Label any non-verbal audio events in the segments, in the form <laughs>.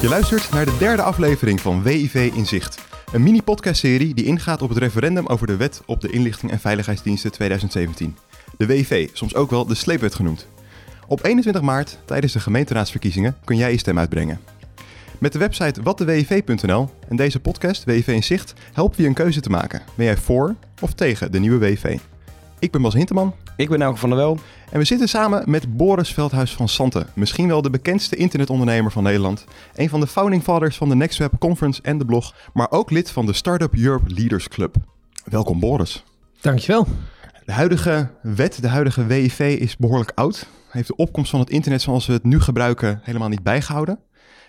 Je luistert naar de derde aflevering van WIV in Zicht. Een mini-podcastserie die ingaat op het referendum over de Wet op de Inlichting en Veiligheidsdiensten 2017. De WIV, soms ook wel de sleepwet genoemd. Op 21 maart, tijdens de gemeenteraadsverkiezingen, kun jij je stem uitbrengen. Met de website watdewiv.nl en deze podcast WIV in Zicht helpen we je een keuze te maken. Ben jij voor of tegen de nieuwe WIV? Ik ben Bas Hinteman Ik ben Elke van der Wel. en we zitten samen met Boris Veldhuis van Santen, misschien wel de bekendste internetondernemer van Nederland, een van de founding fathers van de NextWeb Conference en de blog, maar ook lid van de Startup Europe Leaders Club. Welkom Boris. Dankjewel. De huidige wet, de huidige WIV, is behoorlijk oud. Heeft de opkomst van het internet zoals we het nu gebruiken helemaal niet bijgehouden.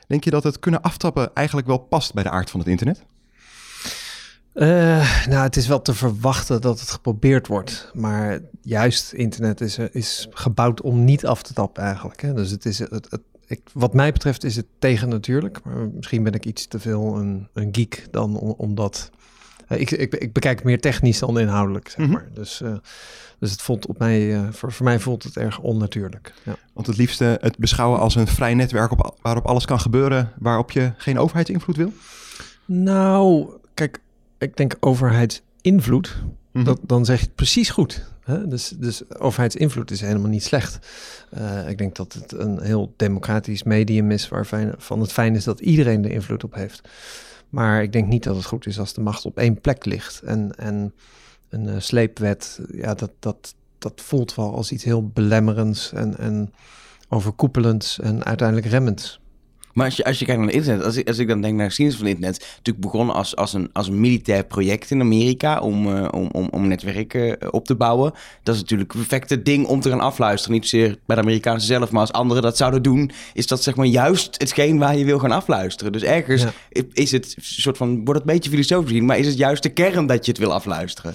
Denk je dat het kunnen aftappen eigenlijk wel past bij de aard van het internet? Eh, nou, het is wel te verwachten dat het geprobeerd wordt. Maar juist internet is, is gebouwd om niet af te tappen eigenlijk. Hè? Dus het is, het, het, ik, wat mij betreft is het tegen natuurlijk. Maar misschien ben ik iets te veel een, een geek dan om, omdat... eh, ik, ik, ik bekijk het meer technisch dan inhoudelijk, zeg Mhm. maar. Dus, eh, dus het voelt op mij, eh, voor, voor mij voelt het erg onnatuurlijk. Ja. Want het liefste het beschouwen als een vrij netwerk op, waarop alles kan gebeuren, waarop je geen overheidsinvloed wil? Nou, kijk, ik denk overheidsinvloed. Mhm. dat, dan zeg je het precies goed. Hè? Dus, dus overheidsinvloed is helemaal niet slecht. Eh, ik denk dat het een heel democratisch medium is waarvan het fijn is dat iedereen er invloed op heeft. Maar ik denk niet dat het goed is als de macht op één plek ligt. En, en een eh, sleepwet, ja, dat, dat, dat voelt wel als iets heel belemmerends en, en overkoepelends en uiteindelijk remmends. Maar als je, als je kijkt naar het internet, als ik, als ik dan denk naar de geschiedenis van het internet, natuurlijk begonnen als, als, een, als een militair project in Amerika om, eh, om, om, om netwerken eh, op te bouwen. Dat is natuurlijk een perfecte ding om te gaan afluisteren. Niet zozeer bij de Amerikanen zelf, maar als anderen dat zouden doen, is dat zeg maar juist hetgeen waar je wil gaan afluisteren. Dus ergens Ja. is het een soort van, wordt het een beetje filosofisch gezien, maar is het juist de kern dat je het wil afluisteren?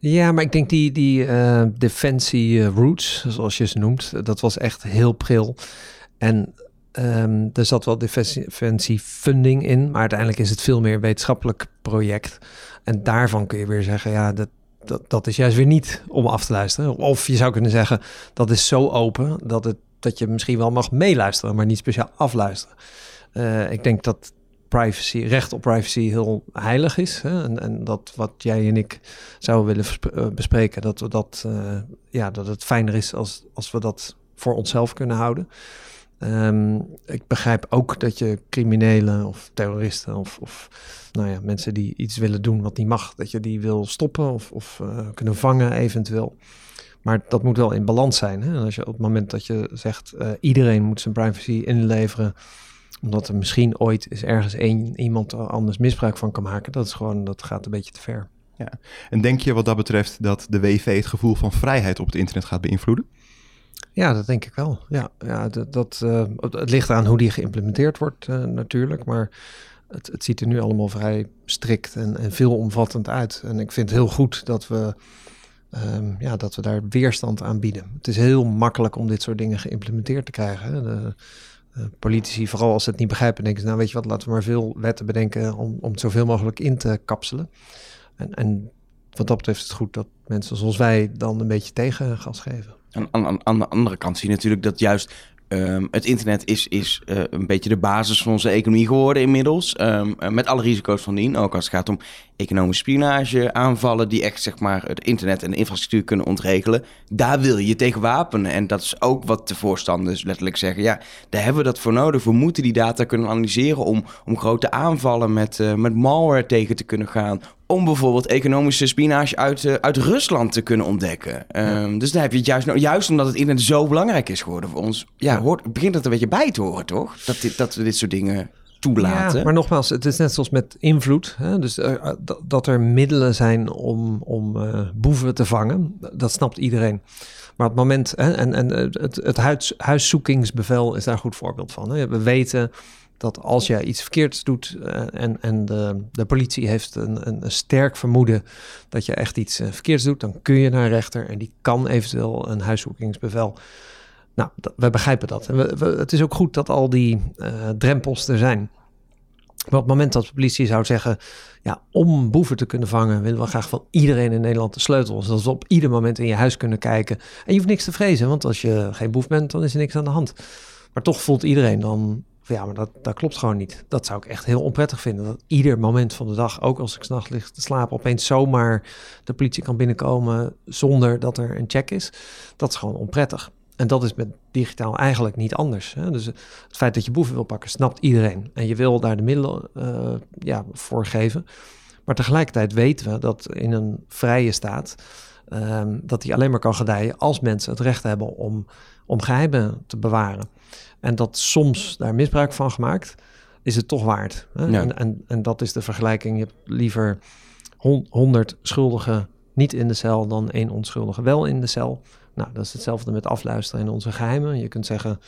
Ja, maar ik denk die, die eh, defensie eh, roots, zoals je ze noemt, dat was echt heel pril. En ehm, er zat wel defensie funding in, maar uiteindelijk is het veel meer een wetenschappelijk project. En daarvan kun je weer zeggen, ja, dat, dat, dat is juist weer niet om af te luisteren. Of je zou kunnen zeggen, dat is zo open dat, het, dat je misschien wel mag meeluisteren, maar niet speciaal afluisteren. Eh, ik denk dat privacy, recht op privacy heel heilig is. Hè? En, en dat wat jij en ik zouden willen eh, bespreken, dat, we dat, eh, ja, dat het fijner is als, als we dat voor onszelf kunnen houden. Ehm, ik begrijp ook dat je criminelen of terroristen of, of nou ja, mensen die iets willen doen wat niet mag, dat je die wil stoppen of, of eh, kunnen vangen eventueel. Maar dat moet wel in balans zijn. Hè? Als je op het moment dat je zegt eh, iedereen moet zijn privacy inleveren, omdat er misschien ooit is ergens één iemand er anders misbruik van kan maken, dat is gewoon dat gaat een beetje te ver. En denk je wat dat betreft dat de WIV het gevoel van vrijheid op het internet gaat beïnvloeden? Ja, dat denk ik wel. Ja, ja dat, dat, eh, het ligt aan hoe die geïmplementeerd wordt eh, natuurlijk, maar het, het ziet er nu allemaal vrij strikt en, en veelomvattend uit. En ik vind het heel goed dat we, ehm, ja, dat we daar weerstand aan bieden. Het is heel makkelijk om dit soort dingen geïmplementeerd te krijgen. De, eh, politici, vooral als ze het niet begrijpen, denken ze, nou weet je wat, laten we maar veel wetten bedenken om, om het zoveel mogelijk in te kapselen. En, en wat dat betreft is het goed dat mensen zoals wij dan een beetje tegengas geven. Aan, aan, aan- de andere kant zie je natuurlijk dat juist ehm, het internet is, is eh, een beetje de basis van onze economie geworden inmiddels. Ehm, eh, met alle risico's van dien. Ook als het gaat om economische spionage, aanvallen die echt zeg maar het internet en de infrastructuur kunnen ontregelen. Daar wil je tegen wapenen. En dat is ook wat de voorstanders letterlijk zeggen. Ja, daar hebben we dat voor nodig. We moeten die data kunnen analyseren om, om grote aanvallen met, eh, met malware tegen te kunnen gaan. Om bijvoorbeeld economische spionage uit, eh, uit Rusland te kunnen ontdekken. Ehm, Dus daar heb je het juist, juist omdat het internet zo belangrijk is geworden voor ons. Ja. Hoort, begint dat een beetje bij te horen, toch? Dat, dit, dat we dit soort dingen toelaten. Ja, maar nogmaals, het is net zoals met invloed. Hè? Dus eh, dat, dat er middelen zijn om, om eh, boeven te vangen, dat snapt iedereen. Maar het moment, hè, en, en eh, het, het huis, huiszoekingsbevel is daar een goed voorbeeld van. Hè? We weten dat als jij iets verkeerds doet eh, en, en de, de politie heeft een, een, sterk vermoeden dat je echt iets eh, verkeerds doet, dan kun je naar een rechter en die kan eventueel een huiszoekingsbevel. Nou, dat- we begrijpen dat. En we, het is ook goed dat al die eh, drempels er zijn. Maar op het moment dat de politie zou zeggen, ja, om boeven te kunnen vangen, willen we graag van iedereen in Nederland de sleutel. Zodat we op ieder moment in je huis kunnen kijken. En je hoeft niks te vrezen, want als je geen boef bent, dan is er niks aan de hand. Maar toch voelt iedereen dan, ja, maar dat, dat klopt gewoon niet. Dat zou ik echt heel onprettig vinden. Dat ieder moment van de dag, ook als ik s'nachts lig te slapen, opeens zomaar de politie kan binnenkomen zonder dat er een check is. Dat is gewoon onprettig. En dat is met digitaal eigenlijk niet anders. Hè? Dus het feit dat je boeven wil pakken, snapt iedereen. En je wil daar de middelen uh, ja, voor geven. Maar tegelijkertijd weten we dat in een vrije staat... Um, dat die alleen maar kan gedijen als mensen het recht hebben om, om geheimen te bewaren. En dat soms daar misbruik van gemaakt, is het toch waard. Hè? Ja. En, en, en dat is de vergelijking. Je hebt liever honderd schuldigen niet in de cel dan één onschuldige wel in de cel. Nou, dat is hetzelfde met afluisteren in onze geheimen. Je kunt zeggen,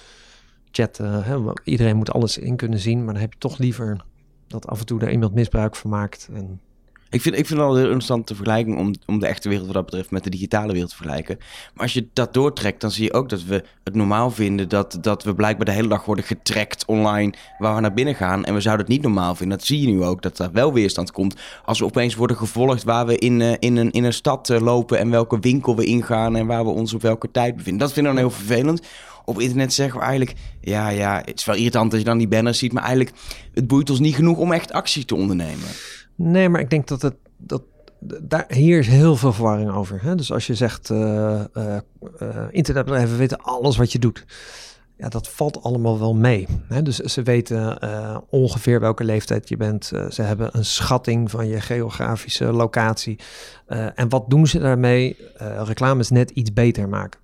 chat, uh, hè, iedereen moet alles in kunnen zien, maar dan heb je toch liever dat af en toe er iemand misbruik van maakt. En... Ik vind, ik vind het wel een interessante vergelijking om, om de echte wereld wat dat betreft met de digitale wereld te vergelijken. Maar als je dat doortrekt, dan zie je ook dat we het normaal vinden dat, dat we blijkbaar de hele dag worden getrackt online waar we naar binnen gaan. En we zouden het niet normaal vinden. Dat zie je nu ook, dat er wel weerstand komt. Als we opeens worden gevolgd waar we in, uh, in, een, in een stad uh, lopen en welke winkel we ingaan en waar we ons op welke tijd bevinden. Dat vinden we dan heel vervelend op internet zeggen we eigenlijk... ja, ja, het is wel irritant dat je dan die banners ziet... maar eigenlijk, het boeit ons niet genoeg om echt actie te ondernemen. Nee, maar ik denk dat het... Dat, daar, hier is heel veel verwarring over. Hè? Dus als je zegt, uh, uh, internetbedrijven weten alles wat je doet. Ja, dat valt allemaal wel mee. Hè? Dus ze weten ongeveer welke leeftijd je bent. Ze hebben een schatting van je geografische locatie. En wat doen ze daarmee? reclames net iets beter maken.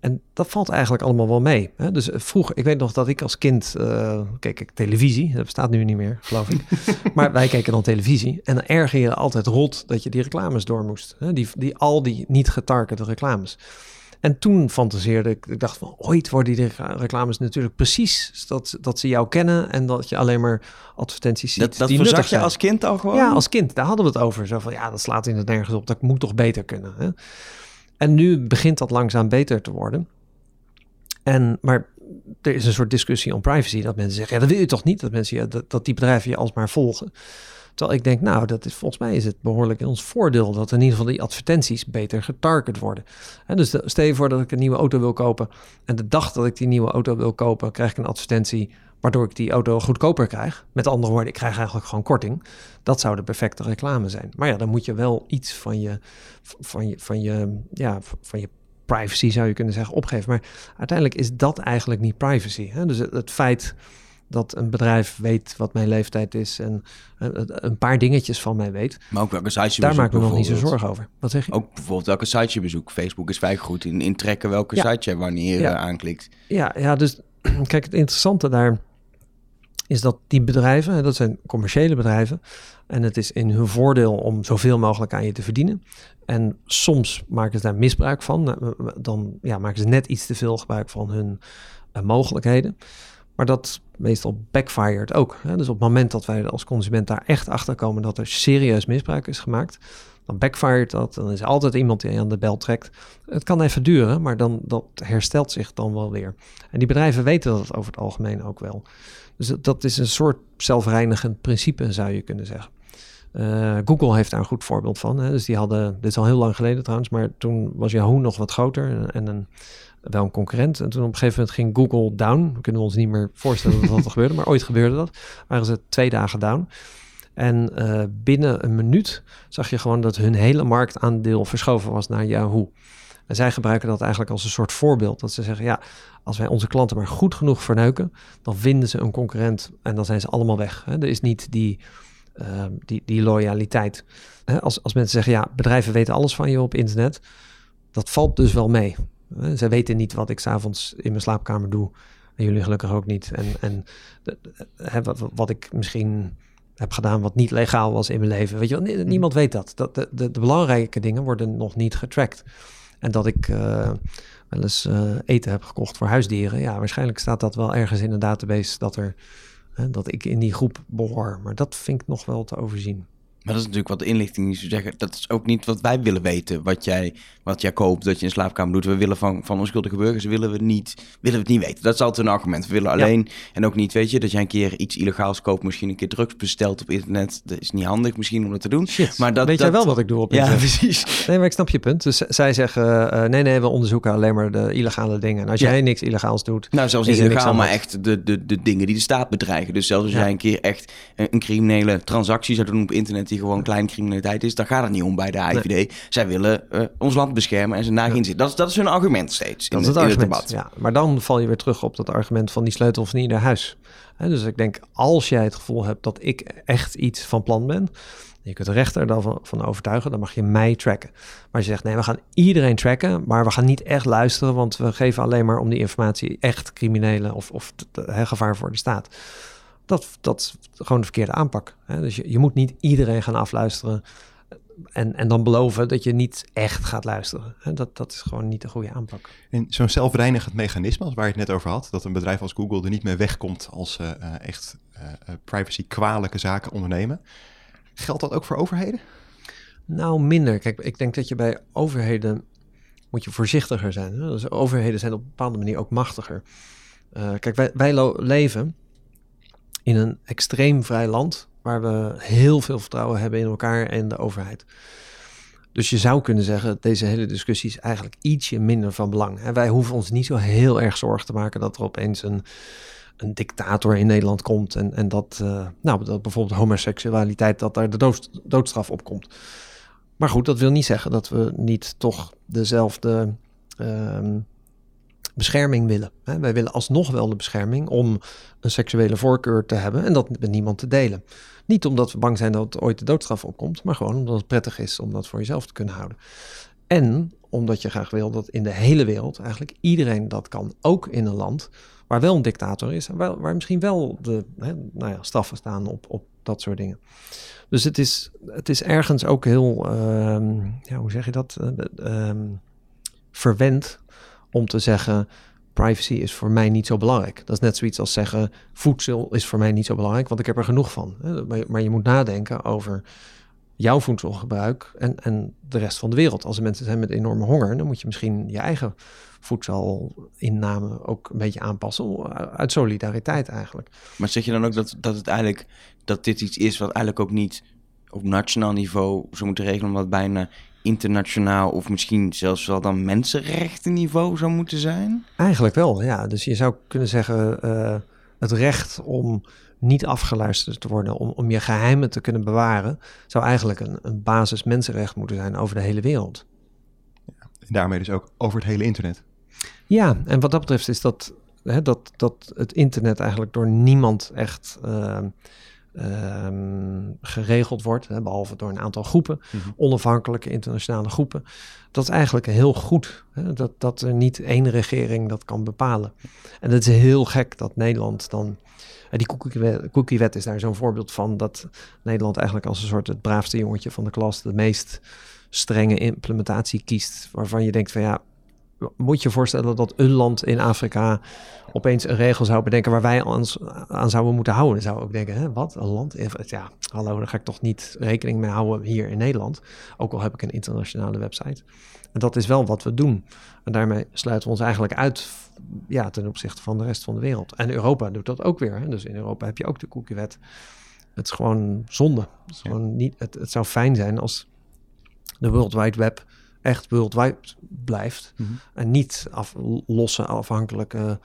En dat valt eigenlijk allemaal wel mee. Hè? Dus eh, vroeger, ik weet nog dat ik als kind uh, keek ik televisie. Dat bestaat nu niet meer, geloof ik. <laughs> maar wij keken dan televisie. En dan erger je altijd rot dat je die reclames door moest. Hè? Die, die, al die niet getargete reclames. En toen fantaseerde ik, ik dacht van ooit worden die reclames natuurlijk precies dat, dat ze jou kennen en dat je alleen maar advertenties ziet. Dat, dat die nuttig je als kind al gewoon? Ja, als kind, daar hadden we het over. Zo van ja, dat slaat in het nergens op, dat moet toch beter kunnen. Hè? En nu begint dat langzaam beter te worden. En, maar er is een soort discussie om privacy. Dat mensen zeggen, ja, dat wil je toch niet? Dat, mensen, ja, dat, dat die bedrijven je alsmaar volgen. Terwijl ik denk, nou, dat is, volgens mij is het behoorlijk in ons voordeel... dat in ieder geval die advertenties beter getarget worden. En dus stel je voor dat ik een nieuwe auto wil kopen... en de dag dat ik die nieuwe auto wil kopen... krijg ik een advertentie waardoor ik die auto goedkoper krijg. Met andere woorden, ik krijg eigenlijk gewoon korting. Dat zou de perfecte reclame zijn. Maar ja, dan moet je wel iets van je, van je, van je, ja, van je privacy, zou je kunnen zeggen, opgeven. Maar uiteindelijk is dat eigenlijk niet privacy. Hè? Dus het, feit dat een bedrijf weet wat mijn leeftijd is en een paar dingetjes van mij weet. Maar ook welke site je Daar maak ik me nog niet zo zorgen over. Wat zeg je? Ook bijvoorbeeld welke site je bezoekt. Facebook is vrij goed in, in trekken welke site je wanneer je aanklikt. Ja, ja, dus <clears throat> kijk, het interessante daar is dat die bedrijven, dat zijn commerciële bedrijven, en het is in hun voordeel om zoveel mogelijk aan je te verdienen. En soms maken ze daar misbruik van. Dan ja, maken ze net iets te veel gebruik van hun uh, mogelijkheden. Maar dat meestal backfired ook. Hè? Dus op het moment dat wij als consument daar echt achter komen dat er serieus misbruik is gemaakt, dan backfired dat. Dan is er altijd iemand die aan de bel trekt. Het kan even duren, maar dan dat herstelt zich dan wel weer. En die bedrijven weten dat over het algemeen ook wel. Dus dat is een soort zelfreinigend principe, zou je kunnen zeggen. Uh, Google heeft daar een goed voorbeeld van. Hè? Dus die hadden, dit is al heel lang geleden trouwens, maar toen was Yahoo nog wat groter en, en een, wel een concurrent. En toen op een gegeven moment ging Google down. We kunnen ons niet meer voorstellen dat dat <laughs> gebeurde, maar ooit gebeurde dat. Waren ze twee dagen down. En uh, binnen een minuut zag je gewoon dat hun hele marktaandeel verschoven was naar Yahoo. En zij gebruiken dat eigenlijk als een soort voorbeeld. Dat ze zeggen, ja, als wij onze klanten maar goed genoeg verneuken, dan vinden ze een concurrent en dan zijn ze allemaal weg. Hè? Er is niet die, uh, die, die loyaliteit. Hè? Als, als mensen zeggen, ja, bedrijven weten alles van je op internet, dat valt dus wel mee. Hè? Zij weten niet wat ik s'avonds in mijn slaapkamer doe. En jullie gelukkig ook niet. En, en hè, wat, wat ik misschien heb gedaan wat niet legaal was in mijn leven. Weet je niemand weet dat. dat de, de, belangrijke dingen worden nog niet getracked. En dat ik uh, wel eens uh, eten heb gekocht voor huisdieren. Ja, waarschijnlijk staat dat wel ergens in een database dat, er, dat ik in die groep behoor. Maar dat vind ik nog wel te overzien. Maar dat is natuurlijk wat de inlichting zeggen. Dat is ook niet wat wij willen weten. Wat jij, wat jij koopt, dat je in slaapkamer doet. We willen van, van onschuldige burgers willen we, niet, willen we het niet weten. Dat is altijd een argument. We willen alleen en ook niet, weet je, dat jij een keer iets illegaals koopt. Misschien een keer drugs bestelt op internet. Dat is niet handig misschien om dat te doen. Shit, maar dat, weet dat, jij wel wat ik doe op Ja, internet? precies. Nee, maar ik snap je punt. Dus zij zeggen, eh, nee, nee, we onderzoeken alleen maar de illegale dingen. En als Ja. jij niks illegaals doet, Nou, zelfs niet illegaal, maar echt de, de, de dingen die de staat bedreigen. Dus zelfs als Ja. jij een keer echt een, een criminele transactie zou doen op internet die gewoon kleine criminaliteit is, dan gaat het niet om bij de IVD. Zij willen eh, ons land beschermen en ze daar geen zin. Dat is, dat is hun argument steeds dat in, is het in het argument. debat. ja. Maar dan val je weer terug op dat argument van die sleutel van ieder huis. Hè, dus ik denk, als jij het gevoel hebt dat ik echt iets van plan ben, je kunt de rechter daarvan van overtuigen, dan mag je mij tracken. Maar je zegt, nee, we gaan iedereen tracken, maar we gaan niet echt luisteren, want we geven alleen maar om die informatie echt criminelen of, of gevaar voor de staat. Dat, dat is gewoon de verkeerde aanpak. Hè? Dus je, je moet niet iedereen gaan afluisteren en, en dan beloven dat je niet echt gaat luisteren. Hè? Dat, dat is gewoon niet de goede aanpak. En zo'n zelfreinigend mechanisme, als waar je het net over had, dat een bedrijf als Google er niet mee wegkomt als ze eh, echt eh, eh, privacy kwalijke zaken ondernemen. Geldt dat ook voor overheden? Nou, minder. Kijk, ik denk dat je bij overheden moet je voorzichtiger zijn. Hè? Dus overheden zijn op een bepaalde manier ook machtiger. Kijk, wij, wij leven in een extreem vrij land waar we heel veel vertrouwen hebben in elkaar en de overheid. Dus je zou kunnen zeggen, deze hele discussie is eigenlijk ietsje minder van belang. Hè? Wij hoeven ons niet zo heel erg zorgen te maken dat er opeens een, een dictator in Nederland komt en, en dat, eh, nou, dat bijvoorbeeld homoseksualiteit, dat daar de dood, doodstraf op komt. Maar goed, dat wil niet zeggen dat we niet toch dezelfde ehm, bescherming willen. Wij willen alsnog wel de bescherming om een seksuele voorkeur te hebben en dat met niemand te delen. Niet omdat we bang zijn dat ooit de doodstraf opkomt, maar gewoon omdat het prettig is om dat voor jezelf te kunnen houden. En omdat je graag wil dat in de hele wereld eigenlijk iedereen dat kan, ook in een land waar wel een dictator is en waar, misschien wel de hè, nou ja, straffen staan op, op dat soort dingen. Dus het is, het is ergens ook heel, ehm, ja, hoe zeg je dat, uh, um, verwend om te zeggen, privacy is voor mij niet zo belangrijk. Dat is net zoiets als zeggen, voedsel is voor mij niet zo belangrijk, want ik heb er genoeg van. Maar, je moet nadenken over jouw voedselgebruik en, en de rest van de wereld. Als er mensen zijn met enorme honger, dan moet je misschien je eigen voedselinname ook een beetje aanpassen. Uit solidariteit eigenlijk. Maar zeg je dan ook dat, dat het eigenlijk dat dit iets is wat eigenlijk ook niet op nationaal niveau zou moeten regelen, wat bijna internationaal of misschien zelfs wel dan mensenrechtenniveau zou moeten zijn? Eigenlijk wel, ja. Dus je zou kunnen zeggen, uh, het recht om niet afgeluisterd te worden, om, om je geheimen te kunnen bewaren, zou eigenlijk een, een basis mensenrecht moeten zijn over de hele wereld. En daarmee dus ook over het hele internet. Ja, en wat dat betreft is dat, hè, dat, dat het internet eigenlijk door niemand echt uh, uh, geregeld wordt, hè, behalve door een aantal groepen, mm-hmm. onafhankelijke internationale groepen. Dat is eigenlijk heel goed, hè, dat, dat er niet één regering dat kan bepalen. En het is heel gek dat Nederland dan die cookiewet, cookiewet is daar zo'n voorbeeld van dat Nederland eigenlijk als een soort het braafste jongetje van de klas de meest strenge implementatie kiest, waarvan je denkt van ja, moet je voorstellen dat een land in Afrika opeens een regel zou bedenken waar wij ons aan zouden moeten houden. Dan zou ik ook denken, hè, wat, een land? Ja, hallo, daar ga ik toch niet rekening mee houden hier in Nederland. Ook al heb ik een internationale website. En dat is wel wat we doen. En daarmee sluiten we ons eigenlijk uit ja, ten opzichte van de rest van de wereld. En Europa doet dat ook weer. Hè? Dus in Europa heb je ook de cookiewet. Het is gewoon zonde. Het, is gewoon niet, het, het zou fijn zijn als de World Wide Web echt worldwide blijft. Mm-hmm. En niet af, losse, afhankelijke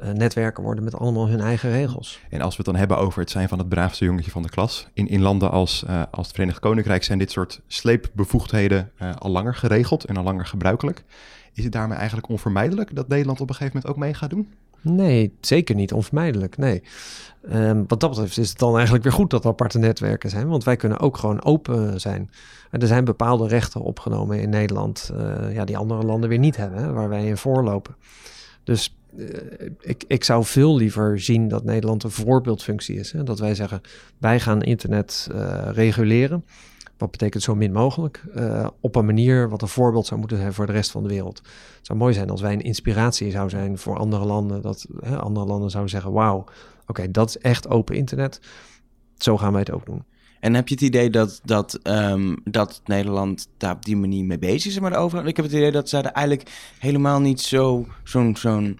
uh, netwerken worden met allemaal hun eigen regels. En als we het dan hebben over het zijn van het braafste jongetje van de klas. In, in landen als, uh, als het Verenigd Koninkrijk zijn dit soort sleepbevoegdheden uh, al langer geregeld en al langer gebruikelijk. Is het daarmee eigenlijk onvermijdelijk dat Nederland op een gegeven moment ook mee gaat doen? Nee, zeker niet onvermijdelijk. Nee. Um, wat dat betreft is het dan eigenlijk weer goed dat er aparte netwerken zijn, want wij kunnen ook gewoon open zijn. Er zijn bepaalde rechten opgenomen in Nederland, uh, ja, die andere landen weer niet hebben, waar wij in voorlopen. Dus uh, ik, ik zou veel liever zien dat Nederland een voorbeeldfunctie is. Hè? Dat wij zeggen, wij gaan internet uh, reguleren. Wat betekent zo min mogelijk? Uh, op een manier wat een voorbeeld zou moeten zijn voor de rest van de wereld. Het zou mooi zijn als wij een inspiratie zou zijn voor andere landen. Dat hè, andere landen zouden zeggen, wauw, oké, dat is echt open internet. Zo gaan wij het ook doen. En heb je het idee dat, dat, ehm, dat Nederland daar op die manier mee bezig is met de overheid? Ik heb het idee dat zij er eigenlijk helemaal niet zo, zo'n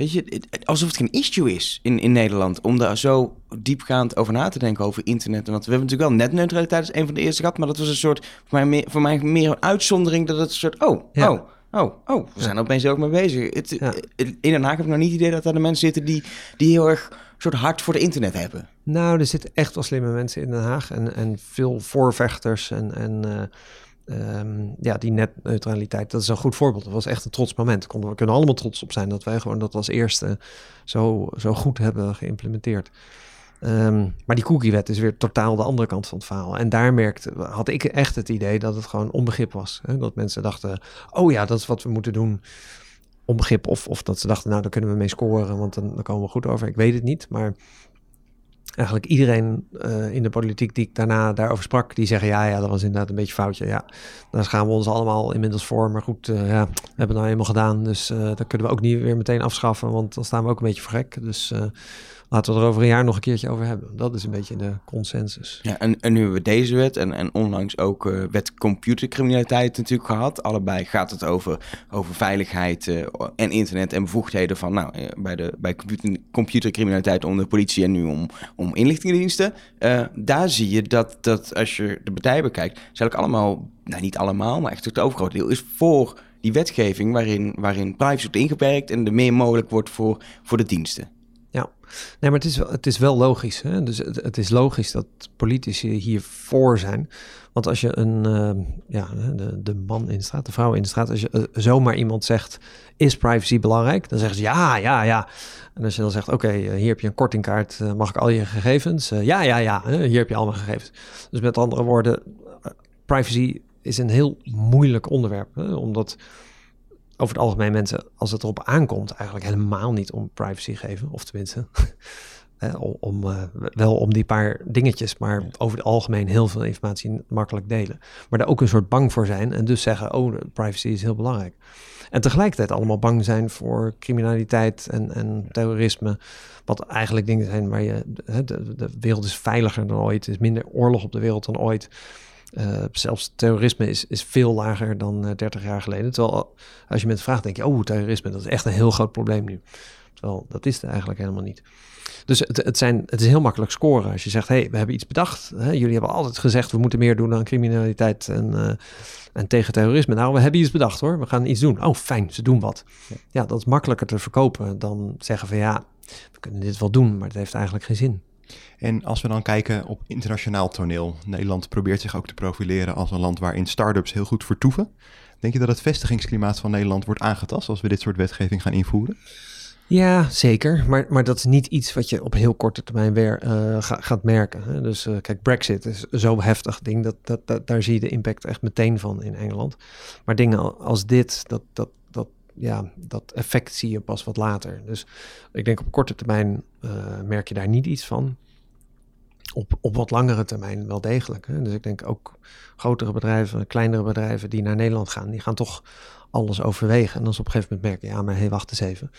weet je, alsof het geen issue is in, in Nederland om daar zo diepgaand over na te denken over internet. Want we hebben natuurlijk wel netneutraliteit als een van de eerste gehad, maar dat was een soort, voor mij meer, voor mij meer een uitzondering dat het een soort, oh, oh, oh, oh, we zijn er opeens ook mee bezig. Het, In Den Haag heb ik nog niet het idee dat daar de mensen zitten die, die heel erg soort hard voor de internet hebben. Nou, er zitten echt wel slimme mensen in Den Haag en, en veel voorvechters en, en uh, um, ja, die netneutraliteit, dat is een goed voorbeeld. Dat was echt een trots moment. We kunnen allemaal trots op zijn dat wij gewoon dat als eerste zo, zo goed hebben geïmplementeerd. Um, maar die cookiewet is weer totaal de andere kant van het verhaal. En daar merkte, had ik echt het idee dat het gewoon onbegrip was. Hè? Dat mensen dachten, oh ja, dat is wat we moeten doen. Onbegrip of, of dat ze dachten, nou, daar kunnen we mee scoren, want dan, dan komen we goed over. Ik weet het niet, maar eigenlijk iedereen uh, in de politiek die ik daarna daarover sprak, die zeggen ja, ja, dat was inderdaad een beetje foutje. Ja, daar gaan we ons allemaal inmiddels voor. Maar goed, uh, ja, we hebben het nou eenmaal gedaan. Dus uh, dat kunnen we ook niet weer meteen afschaffen, want dan staan we ook een beetje voor gek. Dus laten we er over een jaar nog een keertje over hebben. Dat is een beetje de consensus. Ja, en, en nu hebben we deze wet en, en onlangs ook uh, wet computercriminaliteit natuurlijk gehad. Allebei gaat het over, over veiligheid uh, en internet en bevoegdheden van, nou, uh, bij, de, bij computer, computercriminaliteit om de politie en nu om, om inlichtingendiensten. daar zie je dat, dat als je de partij bekijkt, zijn ook allemaal, nou niet allemaal, maar echt het overgrote deel is voor die wetgeving waarin, waarin privacy wordt ingeperkt en er meer mogelijk wordt voor, voor de diensten. Ja, nee, maar het is, het is wel logisch. Hè? Dus het, is logisch dat politici hiervoor zijn. Want als je een, uh, ja, de, de man in de straat, de vrouw in de straat, als je uh, zomaar iemand zegt, is privacy belangrijk? Dan zeggen ze ja, ja, ja. En als je dan zegt, oké, okay, hier heb je een kortingkaart, mag ik al je gegevens? ja, ja, ja, hier heb je al mijn gegevens. Dus met andere woorden, privacy is een heel moeilijk onderwerp. Hè? Omdat over het algemeen mensen, als het erop aankomt, eigenlijk helemaal niet om privacy geven. Of tenminste, <laughs> om, om uh, wel om die paar dingetjes, maar over het algemeen heel veel informatie makkelijk delen. Maar daar ook een soort bang voor zijn en dus zeggen, oh, privacy is heel belangrijk. En tegelijkertijd allemaal bang zijn voor criminaliteit en, en terrorisme. Wat eigenlijk dingen zijn waar je, de, de wereld is veiliger dan ooit, er is minder oorlog op de wereld dan ooit. Uh, zelfs terrorisme is, is veel lager dan uh, 30 jaar geleden. Terwijl als je mensen vraagt, denk je, oh, terrorisme, dat is echt een heel groot probleem nu. Terwijl dat is het eigenlijk helemaal niet. Dus het, het, zijn, het is heel makkelijk scoren. Als je zegt, hey, we hebben iets bedacht. Hè? Jullie hebben altijd gezegd, we moeten meer doen aan criminaliteit en, uh, en tegen terrorisme. Nou, we hebben iets bedacht hoor. We gaan iets doen. Oh, fijn, ze doen wat. Ja. ja, dat is makkelijker te verkopen dan zeggen van ja, we kunnen dit wel doen, maar het heeft eigenlijk geen zin. En als we dan kijken op internationaal toneel, Nederland probeert zich ook te profileren als een land waarin start-ups heel goed vertoeven. Denk je dat het vestigingsklimaat van Nederland wordt aangetast als we dit soort wetgeving gaan invoeren? Ja, zeker. Maar, maar dat is niet iets wat je op heel korte termijn weer ga, gaat merken. Hè? Dus uh, kijk, Brexit is zo'n heftig ding. Dat, dat, daar zie je de impact echt meteen van in Engeland. Maar dingen als dit, dat, dat, dat, ja, dat effect zie je pas wat later. Dus ik denk op korte termijn uh, merk je daar niet iets van op, op wat langere termijn wel degelijk. Hè? Dus ik denk ook grotere bedrijven, kleinere bedrijven die naar Nederland gaan, die gaan toch alles overwegen. En als op een gegeven moment merken, ja, maar hé, hey, wacht eens even.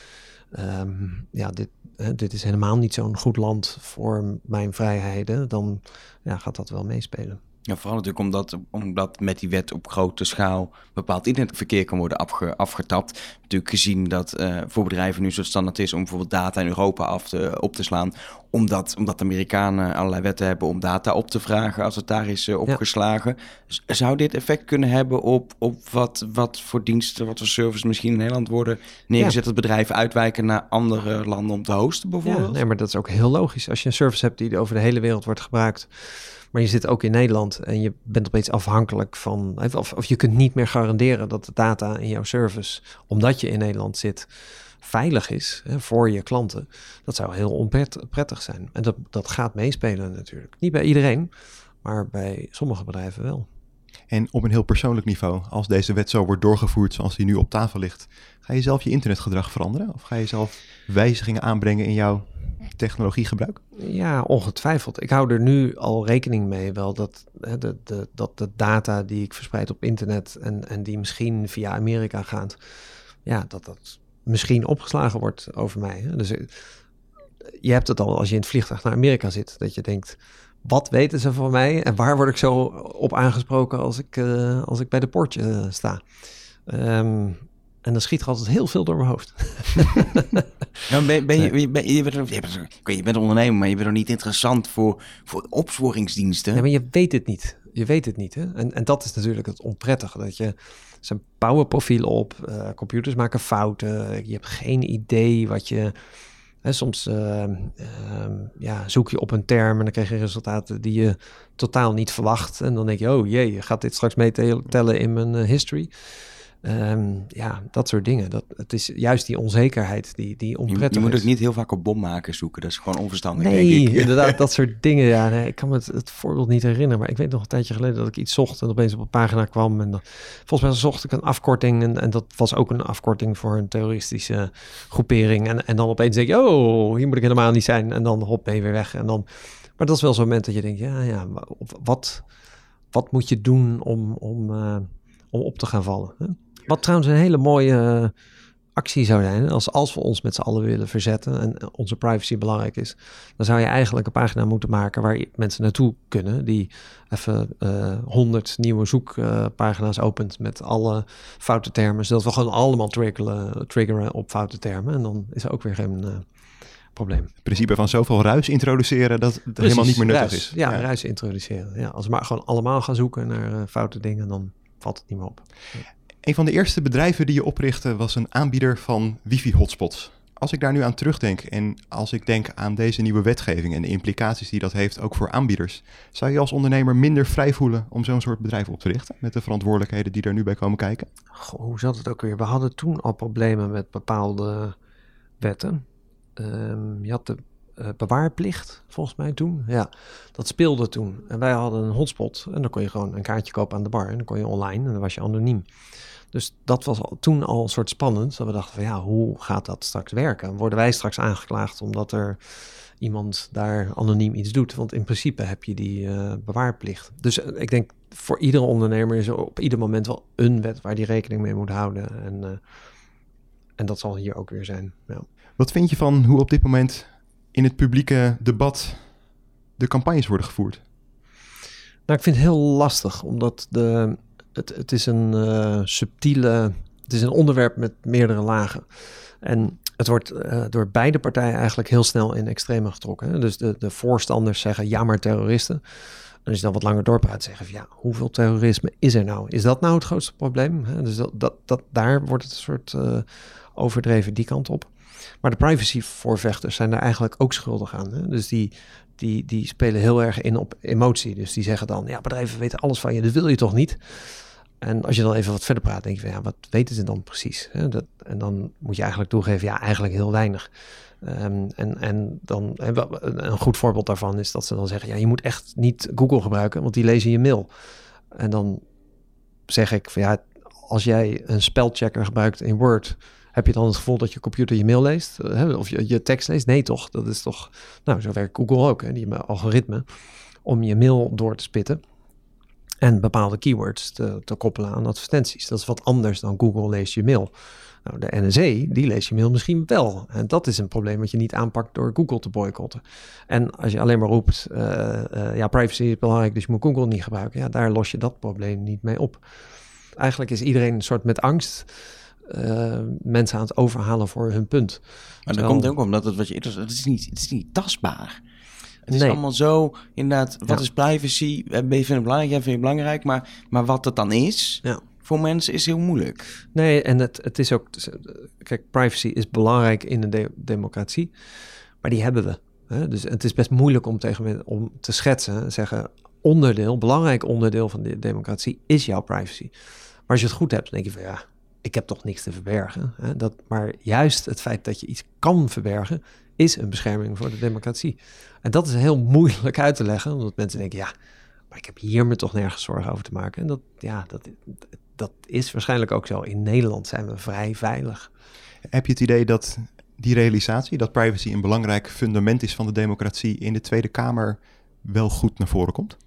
Um, ja, dit, hè, dit is helemaal niet zo'n goed land voor mijn vrijheden. Dan ja, gaat dat wel meespelen. Ja, vooral natuurlijk omdat, omdat met die wet op grote schaal bepaald internetverkeer kan worden afge, afgetapt. Natuurlijk gezien dat uh, voor bedrijven nu zo standaard is om bijvoorbeeld data in Europa af te, op te slaan. Omdat, omdat de Amerikanen allerlei wetten hebben om data op te vragen als het daar is uh, opgeslagen. Ja. Zou dit effect kunnen hebben op, op wat, wat voor diensten, wat voor services misschien in Nederland worden neergezet? Ja. Dat bedrijven uitwijken naar andere landen om te hosten bijvoorbeeld? Ja, nee, maar dat is ook heel logisch. Als je een service hebt die over de hele wereld wordt gebruikt maar je zit ook in Nederland en je bent opeens afhankelijk van. Of, of je kunt niet meer garanderen dat de data in jouw service, omdat je in Nederland zit, veilig is hè, voor je klanten. Dat zou heel onprettig zijn. En dat, dat gaat meespelen natuurlijk. Niet bij iedereen, maar bij sommige bedrijven wel. En op een heel persoonlijk niveau, als deze wet zo wordt doorgevoerd zoals die nu op tafel ligt, ga je zelf je internetgedrag veranderen? Of ga je zelf wijzigingen aanbrengen in jouw technologiegebruik? Ja, ongetwijfeld. Ik hou er nu al rekening mee wel dat de, de, dat de data die ik verspreid op internet en, en die misschien via Amerika gaat, ja, dat dat misschien opgeslagen wordt over mij. Dus eh, je hebt het al als je in het vliegtuig naar Amerika zit, dat je denkt, wat weten ze van mij en waar word ik zo op aangesproken als ik, uh, als ik bij de poortje uh, sta. Um, en dan schiet er altijd heel veel door mijn hoofd. <laughs> nou, ben, ben, je, ben, je, bent, je, bent, je bent ondernemer, maar je bent er niet interessant voor, voor opsporingsdiensten. Ja, maar je weet het niet. Je weet het niet. Hè? En, en dat is natuurlijk het onprettige. Dat je zijn powerprofiel op, uh, computers maken fouten. Je hebt geen idee wat je... Hè, soms uh, uh, ja, zoek je op een term en dan krijg je resultaten die je totaal niet verwacht. En dan denk je, oh jee, gaat dit straks meetellen in mijn uh, history? Um, ja, dat soort dingen. Dat, het is juist die onzekerheid die, die onprettig je, je moet ook niet heel vaak op bommaken zoeken. Dat is gewoon onverstandig, nee, denk ik. <laughs> inderdaad, dat soort <laughs> dingen. Ja, nee, ik kan me het, het, voorbeeld niet herinneren. Maar ik weet nog een tijdje geleden dat ik iets zocht... en opeens op een pagina kwam. En dan, volgens mij zocht ik een afkorting... En, en dat was ook een afkorting voor een terroristische groepering. En, en dan opeens denk je... oh, hier moet ik helemaal niet zijn. En dan hop, ben weer weg. En dan, maar dat is wel zo'n moment dat je denkt... ja, ja, wat, wat moet je doen om, om, uh, om op te gaan vallen? Hè? Wat trouwens een hele mooie uh, actie zou zijn, als, als we ons met z'n allen willen verzetten en onze privacy belangrijk is, dan zou je eigenlijk een pagina moeten maken waar mensen naartoe kunnen, die even honderd uh, nieuwe zoekpagina's uh, opent met alle foute termen, zodat we gewoon allemaal triggeren, triggeren op foute termen. En dan is er ook weer geen uh, probleem. Het principe van zoveel ruis introduceren dat het Precies, helemaal niet meer nuttig ruis, is. Ja, ja, ruis introduceren. Ja, als we maar gewoon allemaal gaan zoeken naar uh, foute dingen, dan valt het niet meer op. Ja. Een van de eerste bedrijven die je oprichtte was een aanbieder van wifi-hotspots. Als ik daar nu aan terugdenk en als ik denk aan deze nieuwe wetgeving en de implicaties die dat heeft ook voor aanbieders, zou je als ondernemer minder vrij voelen om zo'n soort bedrijf op te richten met de verantwoordelijkheden die er nu bij komen kijken? Goh, hoe zat het ook weer? We hadden toen al problemen met bepaalde wetten. Um, je had de uh, bewaarplicht, volgens mij toen. Ja, dat speelde toen. En wij hadden een hotspot en dan kon je gewoon een kaartje kopen aan de bar en dan kon je online en dan was je anoniem. Dus dat was al, toen al soort spannend. Dat we dachten van ja, hoe gaat dat straks werken? Worden wij straks aangeklaagd omdat er iemand daar anoniem iets doet? Want in principe heb je die uh, bewaarplicht. Dus uh, ik denk voor iedere ondernemer is er op ieder moment wel een wet waar die rekening mee moet houden. En, en dat zal hier ook weer zijn. Ja. Wat vind je van hoe op dit moment in het publieke debat de campagnes worden gevoerd? Nou, ik vind het heel lastig, omdat de, het, het is een uh, subtiele, het is een onderwerp met meerdere lagen. En het wordt uh, door beide partijen eigenlijk heel snel in extreme getrokken. Hè? Dus de, de voorstanders zeggen ja, maar terroristen. En als je dan wat langer doorpraat, zeggen van ja, hoeveel terrorisme is er nou? Is dat nou het grootste probleem? Hè? Dus dat, dat, dat, daar wordt het een soort uh, overdreven die kant op. Maar de privacyvoorvechters zijn daar eigenlijk ook schuldig aan. Hè? Dus die, die, die spelen heel erg in op emotie. Dus die zeggen dan, ja, bedrijven weten alles van je, dat wil je toch niet? En als je dan even wat verder praat, denk je van, ja, wat weten ze dan precies? Hè? Dat, en dan moet je eigenlijk toegeven, ja, eigenlijk heel weinig. Um, en, en dan een goed voorbeeld daarvan is dat ze dan zeggen, ja, je moet echt niet Google gebruiken, want die lezen je mail. En dan zeg ik van, ja, als jij een spelchecker gebruikt in Word, heb je dan het gevoel dat je computer je mail leest? Of je, je tekst leest? Nee, toch? Dat is toch. Nou, zo werkt Google ook. Hè? Die algoritme om je mail door te spitten. En bepaalde keywords te, te koppelen aan advertenties. Dat is wat anders dan Google leest je mail. Nou, de NSA, die leest je mail misschien wel. En dat is een probleem wat je niet aanpakt door Google te boycotten. En als je alleen maar roept, uh, uh, ja, privacy is belangrijk, dus je moet Google niet gebruiken. Ja, daar los je dat probleem niet mee op. Eigenlijk is iedereen een soort met angst uh, mensen aan het overhalen voor hun punt. Maar dat komt ook omdat het wat je eerder het is niet, het is niet tastbaar. Het is allemaal zo, inderdaad, wat ja. is privacy? Ben je het belangrijk? Jij vindt het belangrijk, maar, maar wat het dan is, ja. voor mensen is heel moeilijk. Nee, en het, het is ook, kijk, privacy is belangrijk in een de democratie, maar die hebben we. Hè? Dus het is best moeilijk om tegen om te schetsen, zeggen, onderdeel, belangrijk onderdeel van de democratie is jouw privacy. Maar als je het goed hebt, dan denk je van ja, ik heb toch niks te verbergen. Hè? Dat, maar juist het feit dat je iets kan verbergen, is een bescherming voor de democratie. En dat is heel <laughs> moeilijk uit te leggen, omdat mensen denken, ja, maar ik heb hier me toch nergens zorgen over te maken. En dat, ja, dat, dat is waarschijnlijk ook zo. In Nederland zijn we vrij veilig. Heb je het idee dat die realisatie, dat privacy een belangrijk fundament is van de democratie, in de Tweede Kamer wel goed naar voren komt?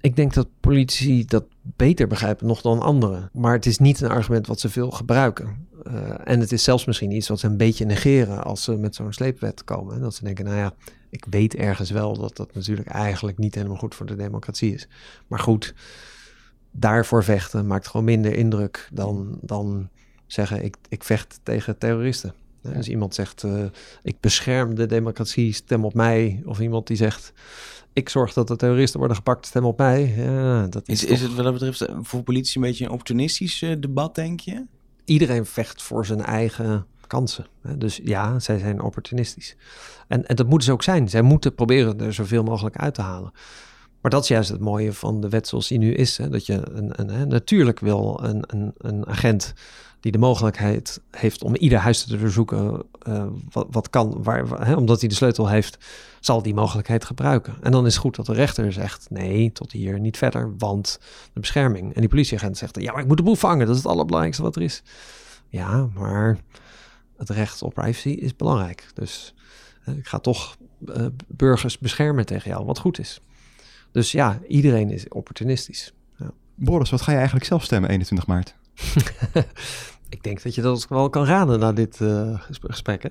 Ik denk dat politici dat beter begrijpen nog dan anderen. Maar het is niet een argument wat ze veel gebruiken. Uh, en het is zelfs misschien iets wat ze een beetje negeren als ze met zo'n sleepwet komen. Dat ze denken, nou ja, ik weet ergens wel dat dat natuurlijk eigenlijk niet helemaal goed voor de democratie is. Maar goed, daarvoor vechten maakt gewoon minder indruk dan, dan zeggen ik, ik vecht tegen terroristen. Ja. Dus iemand zegt uh, ik bescherm de democratie, stem op mij. Of iemand die zegt ik zorg dat de terroristen worden gepakt, stem op mij. Ja, dat is, is, is het wat dat betreft eh, voor politie een beetje een opportunistisch uh, debat, denk je? Iedereen vecht voor zijn eigen kansen. Dus ja, zij zijn opportunistisch. En, en dat moeten ze ook zijn. Zij moeten proberen er zoveel mogelijk uit te halen. Maar dat is juist het mooie van de wet zoals die nu is. Hè? Dat je een, een, natuurlijk wil een, een agent die de mogelijkheid heeft om ieder huis te doorzoeken uh, wat, wat kan, waar, hè, omdat hij de sleutel heeft, zal die mogelijkheid gebruiken. En dan is het goed dat de rechter zegt, nee, tot hier niet verder, want de bescherming. En die politieagent zegt, ja, maar ik moet de boel vangen, dat is het allerbelangrijkste wat er is. Ja, maar het recht op privacy is belangrijk. Dus uh, ik ga toch uh, burgers beschermen tegen jou, wat goed is. Dus ja, iedereen is opportunistisch. Ja. Boris, wat ga je eigenlijk zelf stemmen 21 maart? <laughs> ik denk dat je dat wel kan raden na dit uh, gesprek. Hè?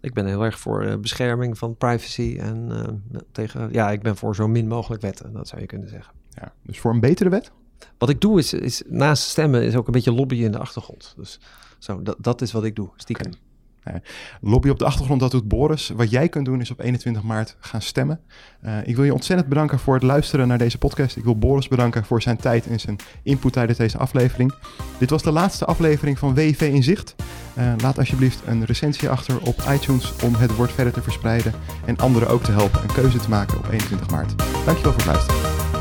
Ik ben heel erg voor uh, bescherming van privacy en uh, tegen, ja, ik ben voor zo min mogelijk wetten, dat zou je kunnen zeggen. Ja, dus voor een betere wet? Wat ik doe is, is naast stemmen is ook een beetje lobbyen in de achtergrond. Dus zo, dat, dat is wat ik doe, stiekem. Okay. Lobby op de achtergrond, dat doet Boris. Wat jij kunt doen is op 21 maart gaan stemmen. Uh, ik wil je ontzettend bedanken voor het luisteren naar deze podcast. Ik wil Boris bedanken voor zijn tijd en zijn input tijdens deze aflevering. Dit was de laatste aflevering van WIV in Zicht. Uh, laat alsjeblieft een recensie achter op iTunes om het woord verder te verspreiden en anderen ook te helpen een keuze te maken op 21 maart. Dankjewel voor het luisteren.